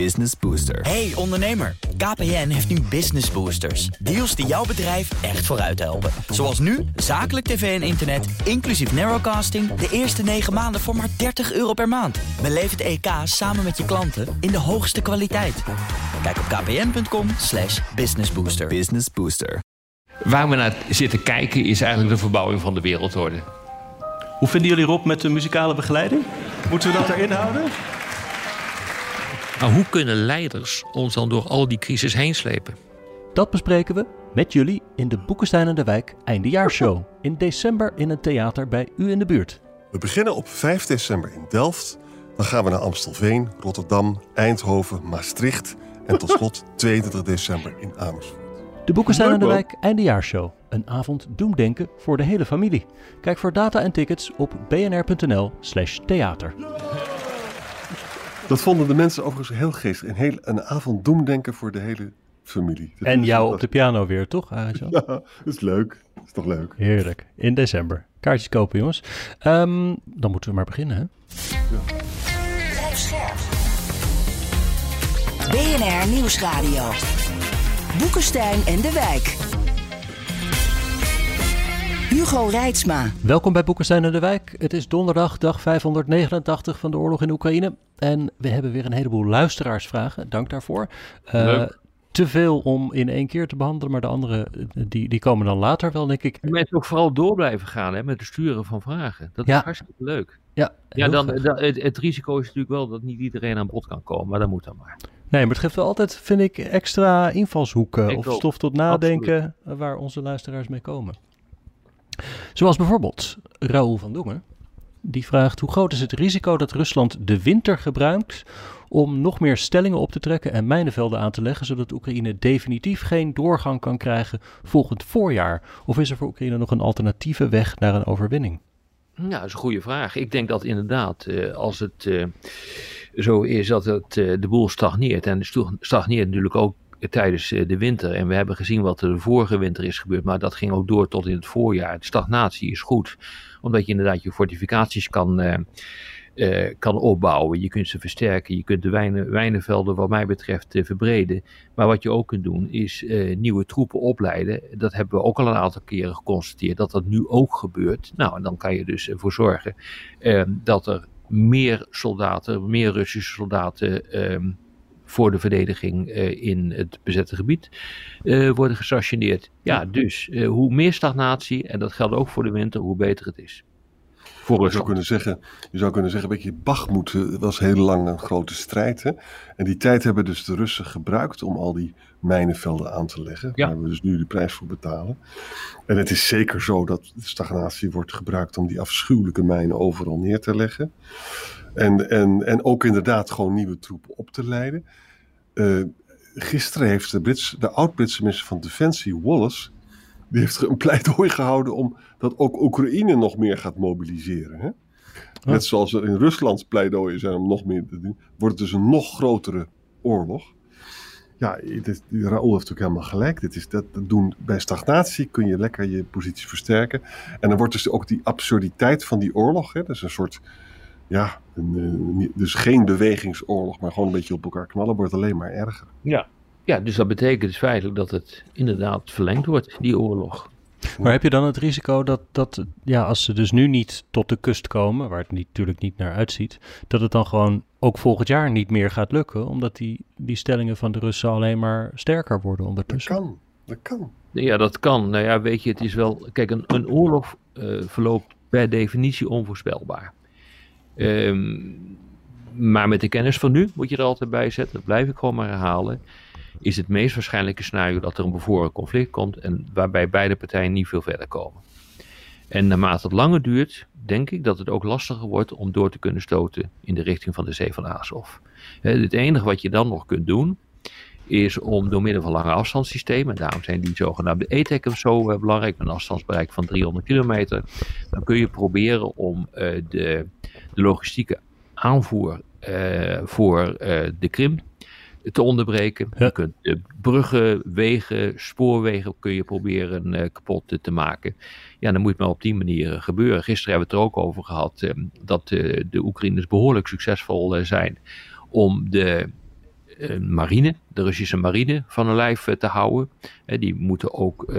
Business Booster. Hey ondernemer, KPN heeft nu Business Boosters. Deals die jouw bedrijf echt vooruit helpen. Zoals nu, zakelijk tv en internet, inclusief narrowcasting... de eerste 9 maanden voor maar 30 euro per maand. Beleef het EK samen met je klanten in de hoogste kwaliteit. Kijk op kpn.com slash businessbooster. Business Booster. Waar we naar zitten kijken is eigenlijk de verbouwing van de wereldorde. Hoe vinden jullie Rob met de muzikale begeleiding? Moeten we dat erin houden? Maar hoe kunnen leiders ons dan door al die crisis heen slepen? Dat bespreken we met jullie in de Boekenstein en de Wijk Eindejaarshow. In december in een theater bij u in de buurt. We beginnen op 5 december in Delft. Dan gaan we naar Amstelveen, Rotterdam, Eindhoven, Maastricht. En tot slot 22 december in Amersfoort. De Boekenstein en de Wijk Eindejaarshow. Een avond doemdenken voor de hele familie. Kijk voor data en tickets op bnr.nl slash theater. Dat vonden de mensen overigens heel geestig. Een, heel, een avond doemdenken voor de hele familie. Dat En jou dat- op de piano weer, toch? Arjan? Ja, dat is leuk. Dat is toch leuk. Heerlijk. In december. Kaartjes kopen, jongens. Ehm, dan moeten we maar beginnen, hè? Scherp. BNR Nieuwsradio. Boekenstein en de Wijk. Hugo Reitsma. Welkom bij Boekenstein en de Wijk. Het is donderdag, dag 589 van de oorlog in Oekraïne. En we hebben weer een heleboel luisteraarsvragen. Dank daarvoor. Eh, te veel om in één keer te behandelen, maar de andere die, die komen dan later wel, denk ik. En mensen ook vooral door blijven gaan hè, met het sturen van vragen. Dat Ja. is hartstikke leuk. Ja, Ja, dan, het, het risico is natuurlijk wel dat niet iedereen aan bod kan komen, maar dat moet dan maar. Nee, maar het geeft wel altijd, vind ik, extra invalshoeken Ik of ook. stof tot nadenken waar onze luisteraars mee komen. Zoals bijvoorbeeld Raoul van Dongen. Die vraagt hoe groot is het risico dat Rusland de winter gebruikt om nog meer stellingen op te trekken en mijnenvelden aan te leggen, zodat Oekraïne definitief geen doorgang kan krijgen volgend voorjaar? Of is er voor Oekraïne nog een alternatieve weg naar een overwinning? Ja, dat is een goede vraag. Ik denk dat inderdaad, eh, als het eh, zo is dat het, eh, de boel stagneert, en stagneert natuurlijk ook tijdens eh, de winter. En we hebben gezien wat er de vorige winter is gebeurd, maar dat ging ook door tot in het voorjaar. De stagnatie is goed, omdat je inderdaad je fortificaties kan, eh, eh, kan opbouwen. Je kunt ze versterken, je kunt de wijnen, wijnenvelden wat mij betreft verbreden. Maar wat je ook kunt doen is nieuwe troepen opleiden. Dat hebben we ook al een aantal keren geconstateerd, dat dat nu ook gebeurt. Nou, en dan kan je dus ervoor zorgen eh, dat er meer soldaten, meer Russische soldaten ehm, voor de verdediging eh, in het bezette gebied eh, worden gestationeerd. Ja, dus eh, hoe meer stagnatie, en dat geldt ook voor de winter, hoe beter het is. Voor Je zou kunnen zeggen, je zou kunnen zeggen, weet je, Bachmoed eh, was heel lang een grote strijd. Hè? En die tijd hebben dus de Russen gebruikt om al die mijnenvelden aan te leggen. Ja. Waar we dus nu de prijs voor betalen. En het is zeker zo dat stagnatie wordt gebruikt om die afschuwelijke mijnen overal neer te leggen. En, en, en ook inderdaad gewoon nieuwe troepen op te leiden. Eh, gisteren heeft de, Brits, de oud-Britse minister van Defensie, Wallace, die heeft een pleidooi gehouden om dat ook Oekraïne nog meer gaat mobiliseren. Hè? Net zoals er in Rusland pleidooien zijn om nog meer te doen, wordt het dus een nog grotere oorlog. Ja, dit, Raoul heeft natuurlijk helemaal gelijk. Dit is, dat, doen, bij stagnatie kun je lekker je positie versterken. En dan wordt dus ook die absurditeit van die oorlog, hè, dus een soort, ja, een, eh, dus geen bewegingsoorlog, maar gewoon een beetje op elkaar knallen, wordt alleen maar erger. Ja. ja, dus dat betekent dus feitelijk dat het inderdaad verlengd wordt, die oorlog. Maar heb je dan het risico dat, dat ja, als ze dus nu niet tot de kust komen, waar het niet, natuurlijk niet naar uitziet, dat het dan gewoon ook volgend jaar niet meer gaat lukken, omdat die, die stellingen van de Russen alleen maar sterker worden Dat ondertussen? kan, dat kan. Ja, dat kan. Nou ja, weet je, het is wel. Kijk, een, een oorlog eh, verloopt per definitie onvoorspelbaar. Ehm, maar met de kennis van nu, moet je er altijd bij zetten, dat blijf ik gewoon maar herhalen. Is het meest waarschijnlijke scenario dat er een bevoren conflict komt en waarbij beide partijen niet veel verder komen. En naarmate het langer duurt, denk ik dat het ook lastiger wordt om door te kunnen stoten in de richting van de zee van Azov. Het enige wat je dan nog kunt doen, is om door middel van lange afstandssystemen, en daarom zijn die zogenaamde ETECM's zo eh, belangrijk, met een afstandsbereik van 300 kilometer, dan kun je proberen om eh, de, de logistieke aanvoer eh, voor de Krim te onderbreken. Ja. Je kunt de bruggen, wegen, spoorwegen kun je proberen eh, kapot te, maken. Ja, dan moet het maar op die manier eh, gebeuren. Gisteren hebben we het er ook over gehad eh, dat eh, de Oekraïners behoorlijk succesvol eh, zijn om de marine, de Russische marine, van een lijf te houden. die moeten ook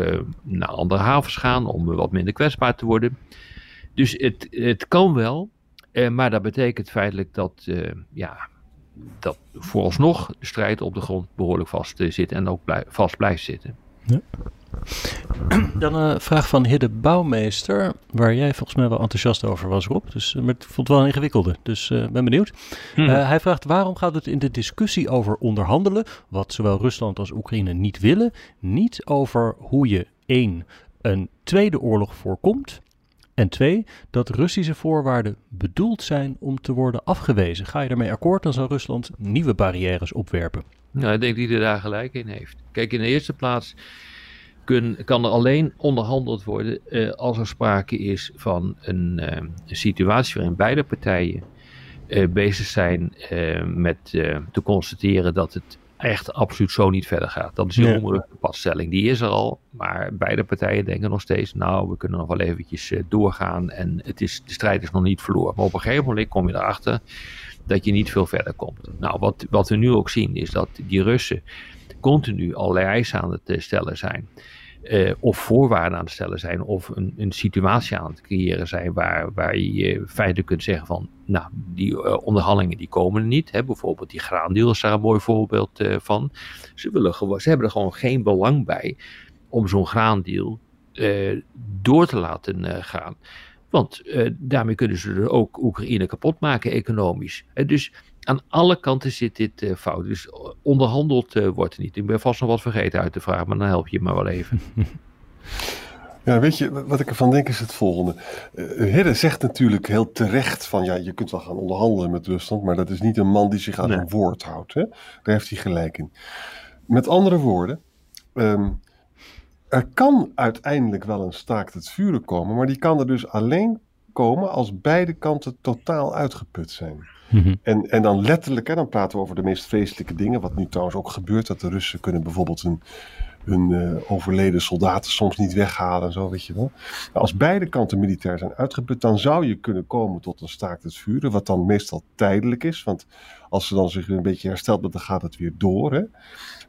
naar andere havens gaan om wat minder kwetsbaar te worden. Dus het, het kan wel, maar dat betekent feitelijk dat, ja, dat vooralsnog de strijd op de grond behoorlijk vast zit en ook vast blijft zitten. Ja. Dan een vraag van Hidde Bouwmeester, waar jij volgens mij wel enthousiast over was, Rob. Dus, eh, maar ik vond het wel een ingewikkelde, dus uh, ben benieuwd. Hmm. Uh, hij vraagt waarom gaat het in de discussie over onderhandelen, wat zowel Rusland als Oekraïne niet willen, niet over hoe je één, een tweede oorlog voorkomt, en twee, dat Russische voorwaarden bedoeld zijn om te worden afgewezen. Ga je daarmee akkoord, dan zal Rusland nieuwe barrières opwerpen. Nou, ik denk dat hij daar gelijk in heeft. Kijk, in de eerste plaats kun, kan er alleen onderhandeld worden uh, als er sprake is van een, een situatie waarin beide partijen uh, bezig zijn met te constateren dat het echt absoluut zo niet verder gaat. Dat is een ja. passtelling. Die is er al, maar beide partijen denken nog steeds, nou, we kunnen nog wel eventjes doorgaan en het is, de strijd is nog niet verloren. Maar op een gegeven moment kom je erachter dat je niet veel verder komt. Nou, wat, wat we nu ook zien is dat die Russen continu allerlei eisen aan het stellen zijn. Uh, of voorwaarden aan het stellen zijn, of een, een, situatie aan het creëren zijn waar, waar je feitelijk kunt zeggen van, nou, die uh, onderhandelingen die komen er niet. Hè? Bijvoorbeeld die graandeal is daar een mooi voorbeeld uh, van. Ze, willen ze hebben er gewoon geen belang bij om zo'n graandeal door te laten gaan. Want daarmee kunnen ze ook Oekraïne kapot maken economisch. dus aan alle kanten zit dit uh, fout. Dus onderhandeld uh, wordt er niet. Ik ben vast nog wat vergeten uit te vragen, maar dan help je me wel even. Ja, weet je, wat ik ervan denk is het volgende. Uh, zegt natuurlijk heel terecht van, ja, je kunt wel gaan onderhandelen met Rusland, maar dat is niet een man die zich aan zijn woord houdt. Hè? Daar heeft hij gelijk in. Met andere woorden, um, er kan uiteindelijk wel een staakt het vuren komen, maar die kan er dus alleen komen als beide kanten totaal uitgeput zijn. Mhm. en, en dan letterlijk, hè, dan praten we over de meest vreselijke dingen. Wat nu trouwens ook gebeurt, dat de Russen kunnen bijvoorbeeld hun, hun uh, overleden soldaten soms niet weghalen en zo, weet je wel. Maar als beide kanten militair zijn uitgeput, dan zou je kunnen komen tot een staakt het vuren, wat dan meestal tijdelijk is. Want als ze dan zich een beetje herstelt, dan gaat het weer door. Hè?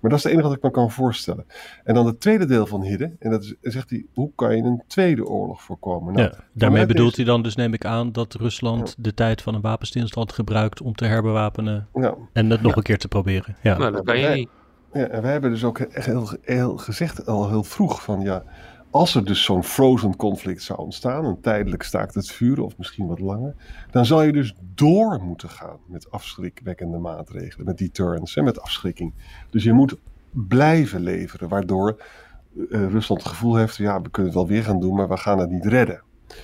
Maar dat is het enige wat ik me kan voorstellen. En dan het tweede deel van Hidde, en dat is, zegt hij, hoe kan je een tweede oorlog voorkomen? Nou, ja, daarmee bedoelt hij dan dus, neem ik aan, dat Rusland de tijd van een wapenstilstand gebruikt om te herbewapenen ja. en het nog een keer te proberen. Ja, maar dat kan je niet. Ja, en wij hebben dus ook echt heel, heel gezegd al heel vroeg van ja, als er dus zo'n frozen conflict zou ontstaan, een tijdelijk staakt het vuren of misschien wat langer, dan zal je dus door moeten gaan met afschrikwekkende maatregelen, met deterrence, met afschrikking. Dus je moet blijven leveren, waardoor uh, Rusland het gevoel heeft, ja, we kunnen het wel weer gaan doen, maar we gaan het niet redden.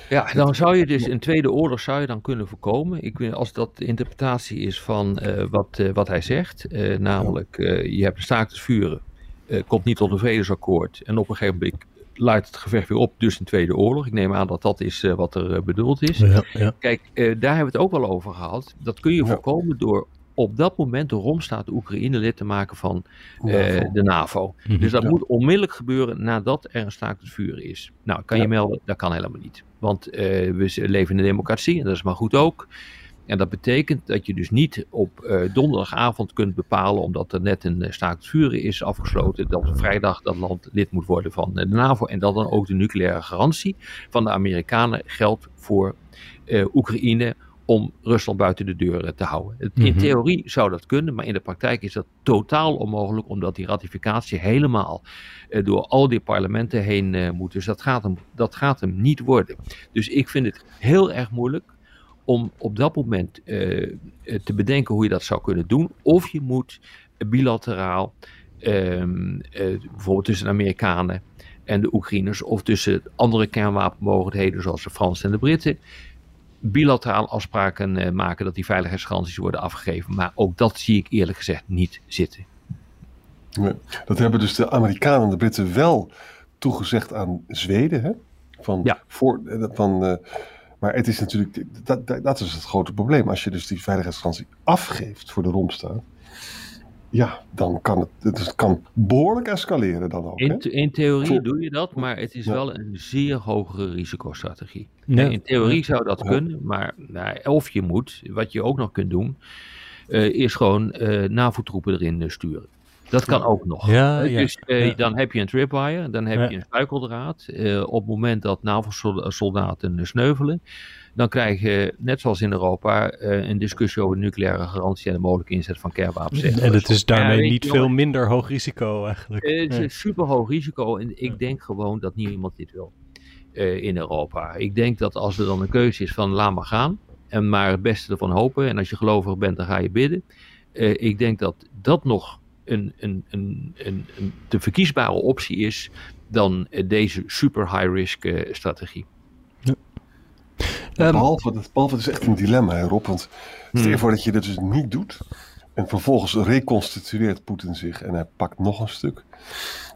Ja, dan zou je dus een tweede oorlog zou je dan kunnen voorkomen. Ik weet, als dat de interpretatie is van uh, wat, uh, wat hij zegt, namelijk je hebt een staakt het vuren, komt niet tot een vredesakkoord en op een gegeven moment luidt het gevecht weer op, dus een tweede oorlog. Ik neem aan dat dat is wat er bedoeld is. Ja, ja. Kijk, daar hebben we het ook wel over gehad. Dat kun je voorkomen door op dat moment de Romstaat Oekraïne lid te maken van de NAVO. Mm -hmm. Dus dat moet onmiddellijk gebeuren nadat er een staakt het vuren is. Nou, kan je melden, dat kan helemaal niet. Want we leven in een democratie en dat is maar goed ook. En dat betekent dat je dus niet op uh, donderdagavond kunt bepalen, omdat er net een uh, staakt vuren is afgesloten, dat vrijdag dat land lid moet worden van uh, de NAVO. En dat dan ook de nucleaire garantie van de Amerikanen geldt voor Oekraïne om Rusland buiten de deuren te houden. In mhm. theorie zou dat kunnen, maar in de praktijk is dat totaal onmogelijk, omdat die ratificatie helemaal door al die parlementen heen moet. Dus dat gaat, hem, dat gaat hem niet worden. Dus ik vind het heel erg moeilijk om op dat moment uh, te bedenken hoe je dat zou kunnen doen. Of je moet bilateraal, uh, bijvoorbeeld tussen de Amerikanen en de Oekraïners, of tussen andere kernwapenmogelijkheden zoals de Fransen en de Britten, bilateraal afspraken uh, maken dat die veiligheidsgaranties worden afgegeven. Maar ook dat zie ik eerlijk gezegd niet zitten. Nee, dat hebben dus de Amerikanen en de Britten wel toegezegd aan Zweden. Hè? Van, ja. voor, van, maar het is natuurlijk, dat, dat, is het grote probleem. Als je dus die veiligheidsgarantie afgeeft voor de romstaat, ja, dan kan het, het kan behoorlijk escaleren dan ook. In, in theorie doe je dat, maar het is wel een zeer hogere risicostrategie. In theorie zou dat kunnen, maar nou, of je moet, wat je ook nog kunt doen, eh, is gewoon uh, NAVO-troepen erin sturen. Dat kan ook nog. Ja, ja, dus ja. dan heb je een tripwire, dan heb Ja. je een struikeldraad. Eh, op het moment dat NAVO-soldaten sneuvelen, dan krijg je, net zoals in Europa, eh, een discussie over nucleaire garantie en de mogelijke inzet van kernwapens. En het is daarmee niet veel minder hoog risico eigenlijk. Het is super hoog risico en ik denk gewoon dat niemand dit wil eh, in Europa. Ik denk dat als er dan een keuze is van laat maar gaan en maar het beste ervan hopen en als je gelovig bent dan ga je bidden. Eh, ik denk dat dat nog een, een, een, een, een te verkiesbare optie is dan deze super high risk strategie. Ehm, behalve, dat, behalve het is echt een dilemma, hè, Rob. Want stel je voor dat je dat dus niet doet. En vervolgens reconstitueert Poetin zich en hij pakt nog een stuk.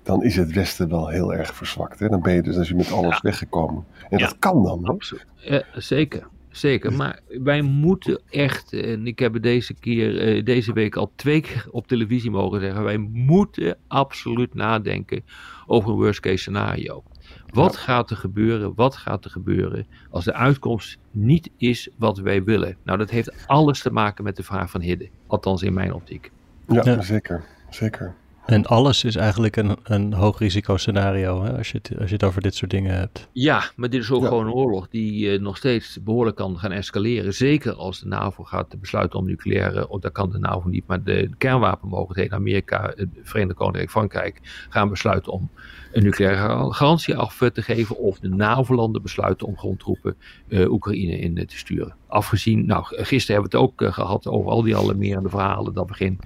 Dan is het Westen wel heel erg verzwakt. Hè? Dan ben je dus als je met alles weggekomen. En Ja. dat kan dan. Absoluut. Ja, zeker. Zeker, maar wij moeten echt, en ik heb deze keer, eh, deze week al twee keer op televisie mogen zeggen, wij moeten absoluut nadenken over een worst case scenario. Wat gaat er gebeuren? Wat gaat er gebeuren als de uitkomst niet is wat wij willen? Nou, dat heeft alles te maken met de vraag van Hidde, althans in mijn optiek. Ja, Ja. zeker. Zeker. En alles is eigenlijk een, een hoog risico scenario hè, als, je het, als je het over dit soort dingen hebt. Ja, maar dit is ook Ja. gewoon een oorlog die eh, nog steeds behoorlijk kan gaan escaleren. Zeker als de NAVO gaat besluiten om nucleaire, of dat kan de NAVO niet, maar de kernwapenmogelijkheden, Amerika, het Verenigd Koninkrijk, Frankrijk, gaan besluiten om een nucleaire gar- garantie af eh, te geven. Of de NAVO-landen besluiten om grondtroepen eh, Oekraïne in eh, te sturen. Afgezien, nou, gisteren hebben we het ook eh, gehad over al die alarmerende verhalen dat we geen,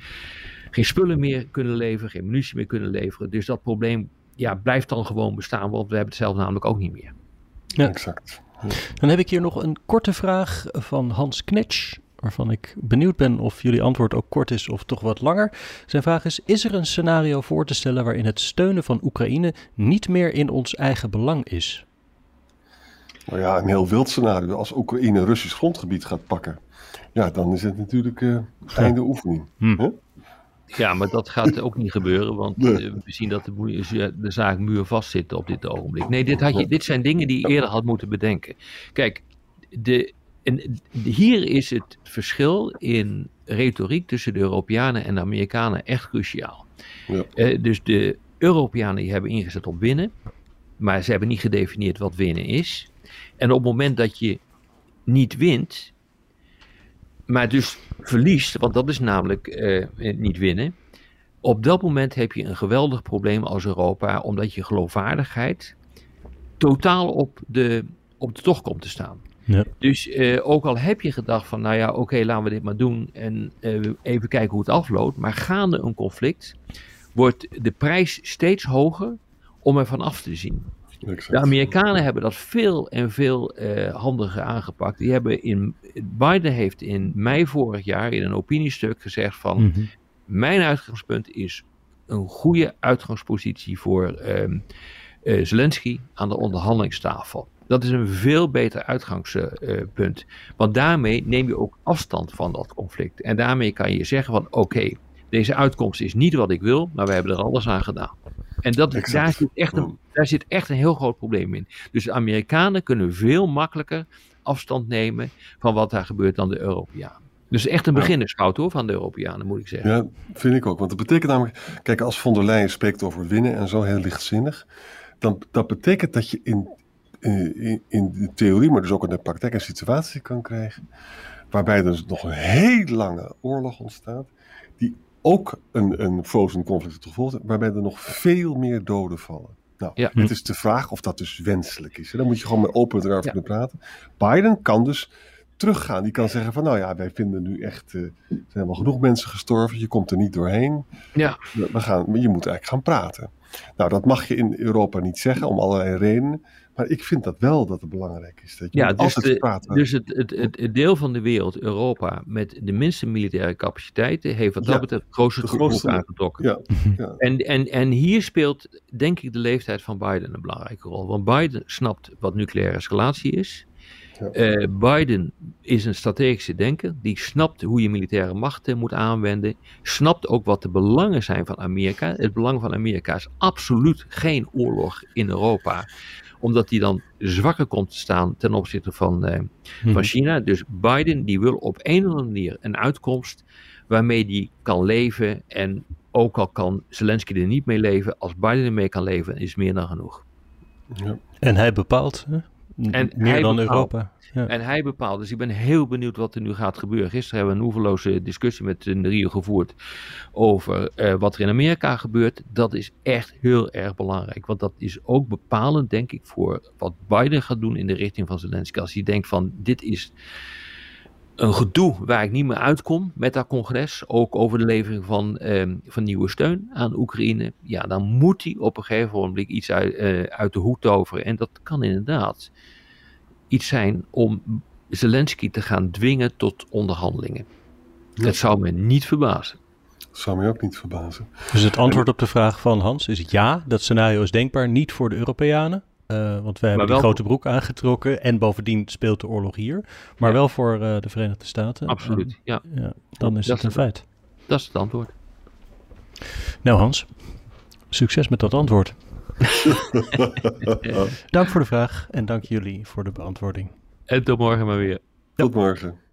geen spullen meer kunnen leveren, geen munitie meer kunnen leveren. Dus dat probleem ja, blijft dan gewoon bestaan, want we hebben het zelf namelijk ook niet meer. Ja. Exact. Dan heb ik hier nog een korte vraag van Hans Knetsch, waarvan ik benieuwd ben of jullie antwoord ook kort is of toch wat langer. Zijn vraag is: Is er een scenario voor te stellen waarin het steunen van Oekraïne niet meer in ons eigen belang is? Nou ja, een heel wild scenario. Als Oekraïne Russisch grondgebied gaat pakken. Ja, dan is het natuurlijk eh einde oefening. Hm. Ja, maar dat gaat ook niet gebeuren, want Nee. eh, we zien dat de, moe- de zaak muurvast zit op dit ogenblik. Nee, dit, had je, dit zijn dingen die je eerder had moeten bedenken. Kijk, de, en hier is het verschil in retoriek tussen de Europeanen en de Amerikanen echt cruciaal. Ja. Eh, dus de Europeanen die hebben ingezet op winnen, maar ze hebben niet gedefinieerd wat winnen is. En op het moment dat je niet wint, maar dus verliest, want dat is namelijk eh, niet winnen. Op dat moment heb je een geweldig probleem als Europa, omdat je geloofwaardigheid totaal op de, op de tocht komt te staan. Ja. Dus eh, ook al heb je gedacht van, nou ja, oké, laten we dit maar doen en eh, even kijken hoe het afloopt. Maar gaande een conflict wordt de prijs steeds hoger om ervan af te zien. Exact. De Amerikanen hebben dat veel en veel eh, handiger aangepakt. Die hebben in, Biden heeft in mei vorig jaar in een opiniestuk gezegd van... Mhm. Mijn uitgangspunt is een goede uitgangspositie voor ehm, eh, Zelensky aan de onderhandelingstafel. Dat is een veel beter uitgangspunt. Want daarmee neem je ook afstand van dat conflict. En daarmee kan je zeggen van oké, deze uitkomst is niet wat ik wil, maar we hebben er alles aan gedaan. En dat, Exact. daar, zit echt een, daar zit echt een heel groot probleem in. Dus de Amerikanen kunnen veel makkelijker afstand nemen van wat daar gebeurt dan de Europeanen. Dus echt een beginnersfout hoor van de Europeanen, moet ik zeggen. Ja, vind ik ook. Want dat betekent namelijk, kijk, als von der Leyen spreekt over winnen en zo heel lichtzinnig, dan dat betekent dat je in, in, in de theorie, maar dus ook in de praktijk een situatie kan krijgen, waarbij er dus nog een heel lange oorlog ontstaat, die ook een, een frozen conflict tot gevolg waarbij er nog veel meer doden vallen. Nou, Ja. het is de vraag of dat dus wenselijk is. hè. Dan moet je gewoon met open erover Ja. kunnen praten. Biden kan dus teruggaan. Die kan zeggen van, nou ja, wij vinden nu echt, er zijn wel genoeg mensen gestorven, je komt er niet doorheen. Ja, we gaan, je moet eigenlijk gaan praten. Nou, dat mag je in Europa niet zeggen, om allerlei redenen. Maar ik vind dat wel dat het belangrijk is. Dat je Ja, dus, altijd de- praten. dus het, het, het, het deel van de wereld, Europa, met de minste militaire capaciteiten, heeft wat dat Ja, betreft grootste troepen grootste- aangetrokken. ja, ja. En, en, en hier speelt, denk ik, de leeftijd van Biden een belangrijke rol. Want Biden snapt wat nucleaire escalatie is. Eh, Biden is een strategische denker. Die snapt hoe je militaire machten moet aanwenden. Snapt ook wat de belangen zijn van Amerika. Het belang van Amerika is absoluut geen oorlog in Europa. Omdat die dan zwakker komt te staan ten opzichte van, eh, Mhm. van China. Dus Biden die wil op een of andere manier een uitkomst waarmee die kan leven. En ook al kan Zelensky er niet mee leven, als Biden ermee kan leven, is meer dan genoeg. Ja. En hij bepaalt, hè? En meer dan bepaalt. Europa. Ja. En hij bepaalt. Dus ik ben heel benieuwd wat er nu gaat gebeuren. Gisteren hebben we een oeverloze discussie met Rio gevoerd over eh, wat er in Amerika gebeurt. Dat is echt heel erg belangrijk. Want dat is ook bepalend, denk ik, voor wat Biden gaat doen in de richting van Zelensky. Als hij denkt van dit is een gedoe waar ik niet meer uitkom met dat congres, ook over de levering van, ehm, van nieuwe steun aan Oekraïne, ja, dan moet hij op een gegeven moment iets uit, eh, uit de hoed toveren. En dat kan inderdaad iets zijn om Zelensky te gaan dwingen tot onderhandelingen. Dat zou me niet verbazen. Dat zou mij ook niet verbazen. Dus het antwoord op de vraag van Hans is ja, dat scenario is denkbaar niet voor de Europeanen. Eh, want wij hebben die grote broek aangetrokken en bovendien speelt de oorlog hier. Maar Ja. wel voor eh, de Verenigde Staten. Absoluut, ja. En, ja, dan is Dat het een is- feit. Dat is het antwoord. Nou Hans, succes met dat antwoord. dank voor de vraag en dank jullie voor de beantwoording. En tot morgen maar weer. Tot morgen.